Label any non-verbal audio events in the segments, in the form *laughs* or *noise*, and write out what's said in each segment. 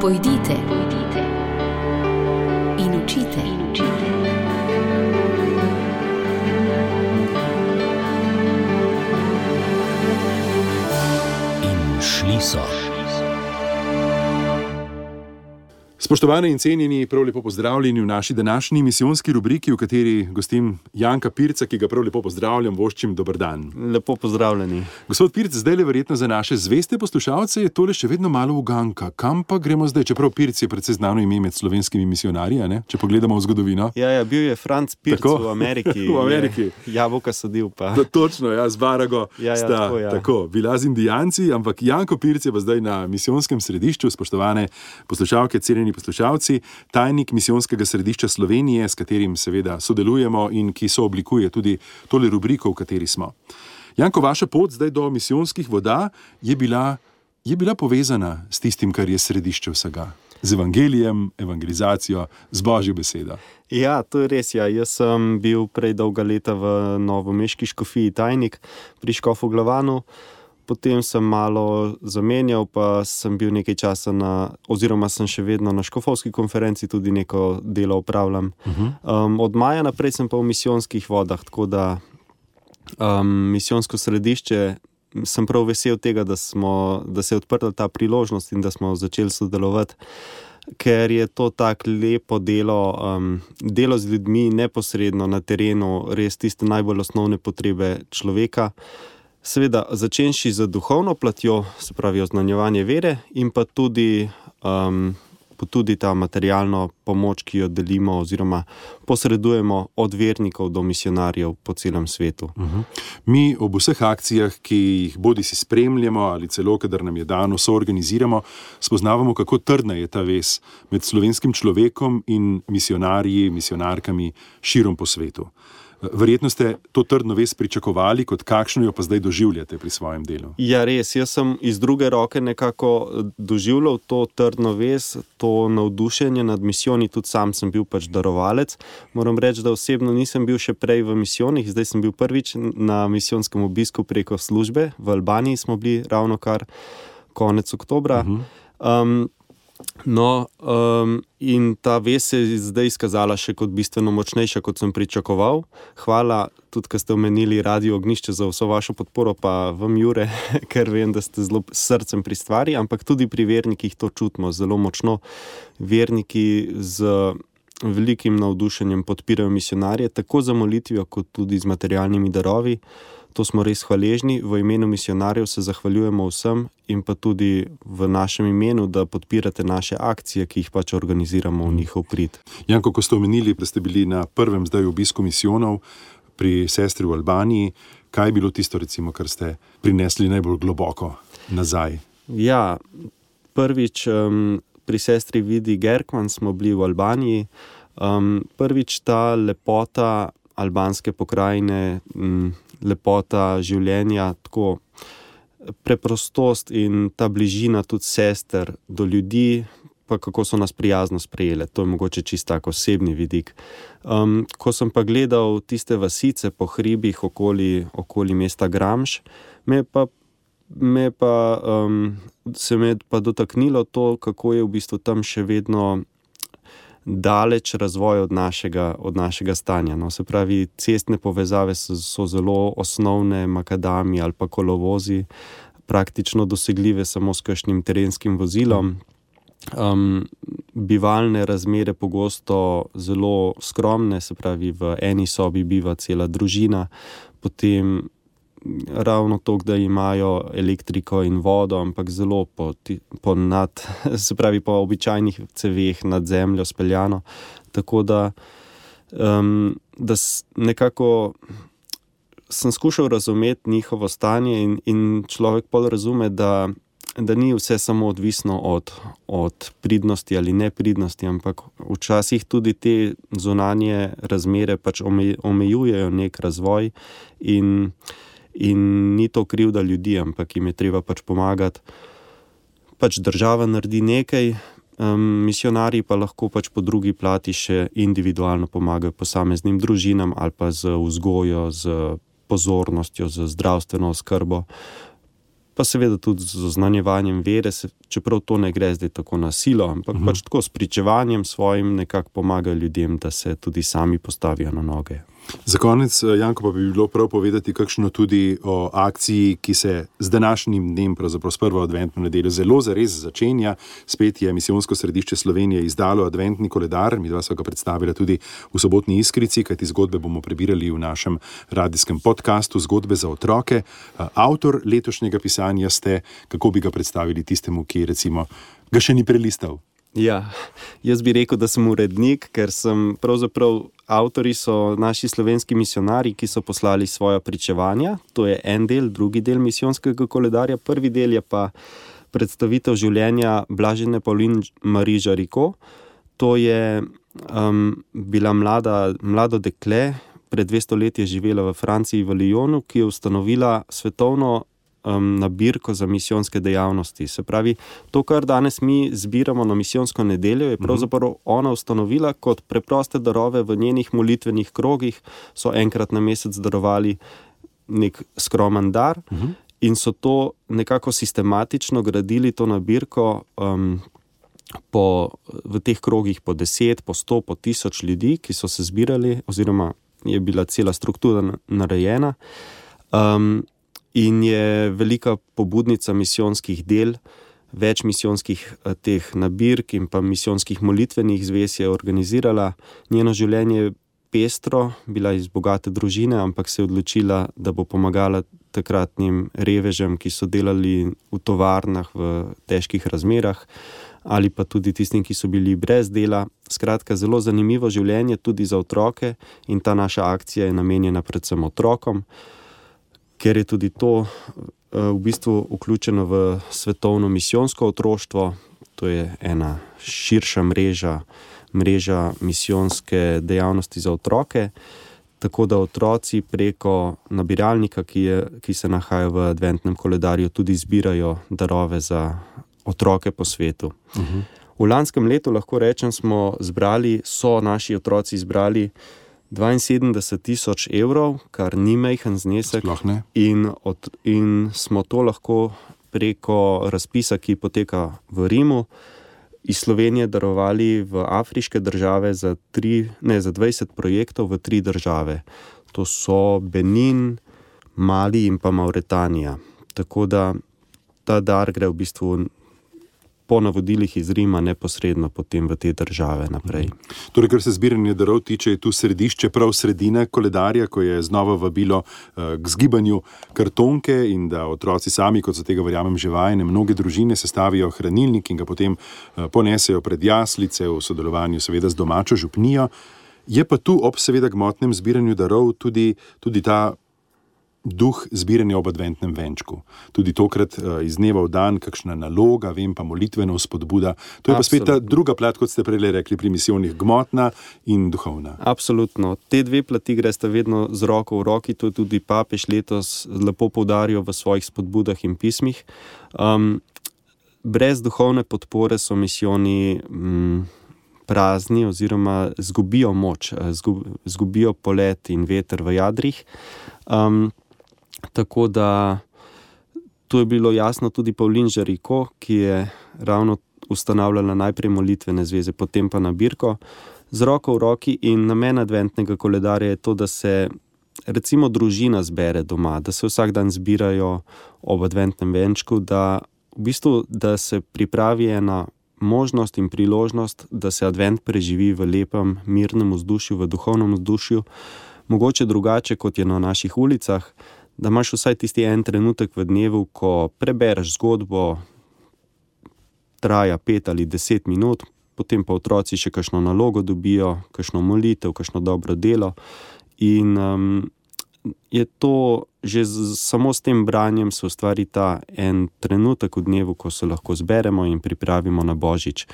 Pojdite, pojdite in učite. In učite. In šli so. Spoštovane in cenjeni, prav lepo pozdravljeni v naši današnji misijonski rubriki, v kateri gostim Janka Pirca, ki ga prav lepo pozdravljam, voščim dober dan. Lepo pozdravljeni. Gospod Pirc, zdaj le verjetno za naše zveste poslušalce je tole še vedno malo uganka. Kam pa gremo zdaj, čeprav Pirc je predvsej znano ime med slovenskimi misionarji, ne? če pogledamo v zgodovino? Ja, ja bil je Franc Pirc tako? v Ameriki. *laughs* v Ameriki. Jabolka sadil pa. To, točno, ja, z Barago. Ja, ja, sta, tako, ja. tako, bila z Indijanci, ampak Janko Pirc je pa zdaj na misijonskem središču, spoštovane poslušalke, cenjeni poslušalci, tajnik misijonskega središča Slovenije, s katerim seveda sodelujemo in ki so oblikuje tudi tole rubriko, v kateri smo. Janko, vaša pot zdaj do misijonskih voda je bila, je bila povezana s tistim, kar je središče vsega. Z evangelijem, evangelizacijo, z božjo besedo. Ja, to je res. Ja. Jaz sem bil prej dolga leta v Novomeški škofiji tajnik pri Škofu Glavanu potem sem malo zamenjal, pa sem bil nekaj časa na, oziroma sem še vedno na škofovski konferenci, tudi neko delo upravljam. Uh -huh. um, od maja naprej sem pa v misijonskih vodah, tako da um, misijonsko središče. Sem prav vesel tega, da, smo, da se je odprla ta priložnost in da smo začeli sodelovati, ker je to tako lepo delo, um, delo z ljudmi, neposredno na terenu, res tiste najbolj osnovne potrebe človeka. Seveda, začenši z duhovno platjo, se pravi oznanjevanje vere, in pa tudi, um, tudi ta materialna pomoč, ki jo delimo, oziroma posredujemo od vernikov do misionarjev po celem svetu. Uh mhm. -huh. Mi ob vseh akcijah, ki jih bodi si spremljamo ali celo, kadar nam je dano, so organiziramo, spoznavamo, kako trdna je ta vez med slovenskim človekom in misionarji, misionarkami širom po svetu. Verjetno ste to trdno vest pričakovali, kot kakšno jo pa zdaj doživljate pri svojem delu. Ja, res. Jaz sem iz druge roke nekako eh, doživljal to trdno vest, to navdušenje nad misijoni. Tudi sam sem bil pač darovalec. Moram reči, da osebno nisem bil še prej v misijonih, zdaj sem bil prvič na misijonskem obisku preko službe. V Albaniji smo bili ravno kar konec oktobra. Uh -huh. um, No, um, in ta vez se je zdaj izkazala še kot bistveno močnejša, kot sem pričakoval. Hvala tudi, ker ste omenili Radio Ognišče za vso vašo podporo, pa vam, Jure, *laughs* ker vem, da ste zelo srcem pri stvari, ampak tudi pri vernikih to čutimo zelo močno. Verniki z velikim navdušenjem podpirajo misionarje, tako za molitvijo, kot tudi z materialnimi darovi to smo res hvaležni. V imenu misionarjev se zahvaljujemo vsem in pa tudi v našem imenu, da podpirate naše akcije, ki jih pač organiziramo v njihov prid. Janko, ko ste omenili, da ste bili na prvem zdaj obisku misijonov pri sestri v Albaniji, kaj je bilo tisto, recimo, kar ste prinesli najbolj globoko nazaj? Ja, prvič um, pri sestri Vidi Gerkman smo bili v Albaniji. Um, prvič ta lepota albanske pokrajine. Um, lepota življenja, tako preprostost in ta bližina tudi sester do ljudi, pa kako so nas prijazno sprejeli. To je mogoče čisto tako osebni vidik. Um, ko sem pa gledal tiste vasice po hribih okoli, okoli mesta Gramš, me pa. Me pa, um, se me pa dotaknilo to, kako je v bistvu tam še vedno daleč razvoj od našega, od našega stanja. No, se pravi, cestne povezave so, so zelo osnovne, makadami ali pa kolovozi, praktično dosegljive samo s kakšnim terenskim vozilom. Um, bivalne razmere pogosto zelo skromne, se pravi, v eni sobi biva cela družina, potem ravno to, da imajo elektriko in vodo, ampak zelo po, po, nad, *laughs* pravi, po običajnih ceveh nad zemljo speljano. Tako da, um, da nekako sem skušal razumeti njihovo stanje, in, in človek pa razume, da, da ni vse samo odvisno od, od pridnosti ali nepridnosti, ampak včasih tudi te zunanje razmere pač omejujejo nek razvoj. In, in ni to krivda ljudi, ampak jim je treba pač pomagati. Pač država naredi nekaj, um, misionarji pa lahko pač po drugi plati še individualno pomagajo posameznim družinam ali pa z vzgojo, z pozornostjo, z zdravstveno oskrbo. pa seveda tudi z oznanjevanjem vere, se, čeprav to ne gre zdaj tako na silo, ampak -huh. pač tako s pričevanjem svojim nekako pomaga ljudem, da se tudi sami postavijo na noge. Za konec, eh, Janko, pa bi bilo prav povedati, kakšno tudi o akciji, ki se z današnjim dnem, pravzaprav s prvo adventno nedeljo, zelo zares začenja. Spet je Misijonsko središče Slovenije izdalo adventni koledar, mi dva smo ga predstavili tudi v sobotni iskrici, kajti zgodbe bomo prebirali v našem radijskem podkastu Zgodbe za otroke. Eh, avtor letošnjega pisanja ste, kako bi ga predstavili tistemu, ki recimo ga še ni prelistal. Ja, jaz bi rekel, da sem urednik, ker sem pravzaprav avtori so naši slovenski misionari, ki so poslali svoje pričevanja. To je en del, drugi del misijonskega koledarja. Prvi del je pa predstavitev življenja Blažene Paulin Mariža Riko. To je um, bila mlada, mlado dekle, pred 200 leti je živela v Franciji, v Lyonu, ki je ustanovila svetovno um, nabirko za misijonske dejavnosti. Se pravi, to, kar danes mi zbiramo na misijonsko nedeljo, je pravzaprav ona ustanovila kot preproste darove v njenih molitvenih krogih, so enkrat na mesec darovali nek skromen dar. Uh -huh. In so to nekako sistematično gradili, to nabirko um, po, v teh krogih, po deset, po sto, po tisoč ljudi, ki so se zbirali, oziroma je bila cela struktura narejena. Um, in je velika pobudnica misijonskih del, več misijonskih eh, teh nabirk in pa misijonskih molitvenih zvez je organizirala. Njeno življenje je pestro, bila iz bogate družine, ampak se je odločila, da bo pomagala takratnim revežem, ki so delali v tovarnah v težkih razmerah. Ali pa tudi tistim, ki so bili brez dela. Skratka, zelo zanimivo življenje tudi za otroke, in ta naša akcija je namenjena predvsem otrokom ker je tudi to eh, v bistvu vključeno v svetovno misijonsko otroštvo, to je ena širša mreža, mreža misijonske dejavnosti za otroke. Tako da otroci preko nabiralnika, ki, je, ki se nahaja v adventnem koledarju, tudi zbirajo darove za otroke po svetu. Uh mhm. -huh. V lanskem letu, lahko rečem, smo zbrali, so naši otroci zbrali 72 tisoč evrov, kar ni majhen znesek. In, od, in smo to lahko preko razpisa, ki poteka v Rimu, iz Slovenije darovali v afriške države za, tri, ne, za 20 projektov v tri države. To so Benin, Mali in pa Mauretanija. Tako da ta dar gre v bistvu po navodilih iz Rima neposredno potem v te države naprej. Torej, kar se zbiranja darov tiče, je tu središče, prav sredina koledarja, ko je znova vabilo uh, k zgibanju kartonke in da otroci sami, kot so tega verjamem že vajene, mnoge družine sestavijo hranilnik in ga potem uh, ponesejo pred jaslice v sodelovanju seveda z domačo župnijo. Je pa tu ob seveda gmotnem zbiranju darov tudi, tudi ta duh zbiranja ob adventnem venčku. Tudi tokrat uh, iz dneva v dan, kakšna naloga, vem pa molitvena spodbuda. To je Absolutno. pa spet ta druga plat, kot ste prej rekli, pri misijonih, gmotna in duhovna. Absolutno. Te dve plati gresta vedno z roko v roki, to je tudi papež letos lepo poudaril v svojih spodbudah in pismih. Um, brez duhovne podpore so misijoni. Um, Prazni, oziroma izgubijo moč, izgubijo polet in veter v jadrih. Um, Tako da to je bilo jasno tudi Pavlin Žariko, ki je ravno ustanavljala najprej molitvene zveze, potem pa nabirko z roko v roki. In namen adventnega koledarja je to, da se recimo družina zbere doma, da se vsak dan zbirajo ob adventnem venčku, da v bistvu da se pripravi ena. Možnost in priložnost, da se advent preživi v lepem, mirnem vzdušju, v duhovnem vzdušju, mogoče drugače kot je na naših ulicah, da imaš vsaj tisti en trenutek v dnevu, ko prebereš zgodbo, traja pet ali deset minut, potem pa otroci še kakšno nalogo dobijo, kakšno molitev, kakšno dobro delo. In um, je to že z, samo s tem branjem, se ustvari ta en trenutek v dnevu, ko se lahko zberemo in pripravimo na božič.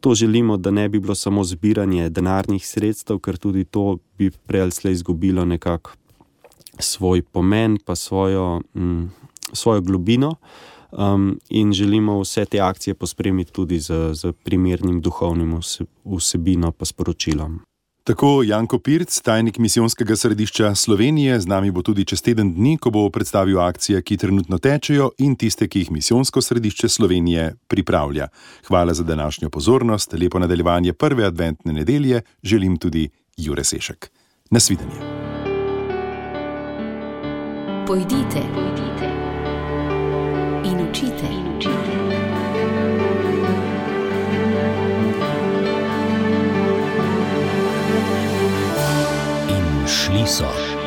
To želimo, da ne bi bilo samo zbiranje denarnih sredstev, ker tudi to bi prej ali slej izgubilo nekako svoj pomen, pa svojo, mm, svojo globino. Um, in želimo vse te akcije pospremiti tudi z, z primernim duhovnim vsebino, pa sporočilom. Tako Janko Pirc, tajnik misijonskega središča Slovenije, z nami bo tudi čez teden dni, ko bo predstavil akcije, ki trenutno tečejo in tiste, ki jih misijonsko središče Slovenije pripravlja. Hvala za današnjo pozornost, lepo nadaljevanje prve adventne nedelje, želim tudi Jure Sešek. Nasvidenje. Pojdite, pojdite in učite, in učite. In šli so.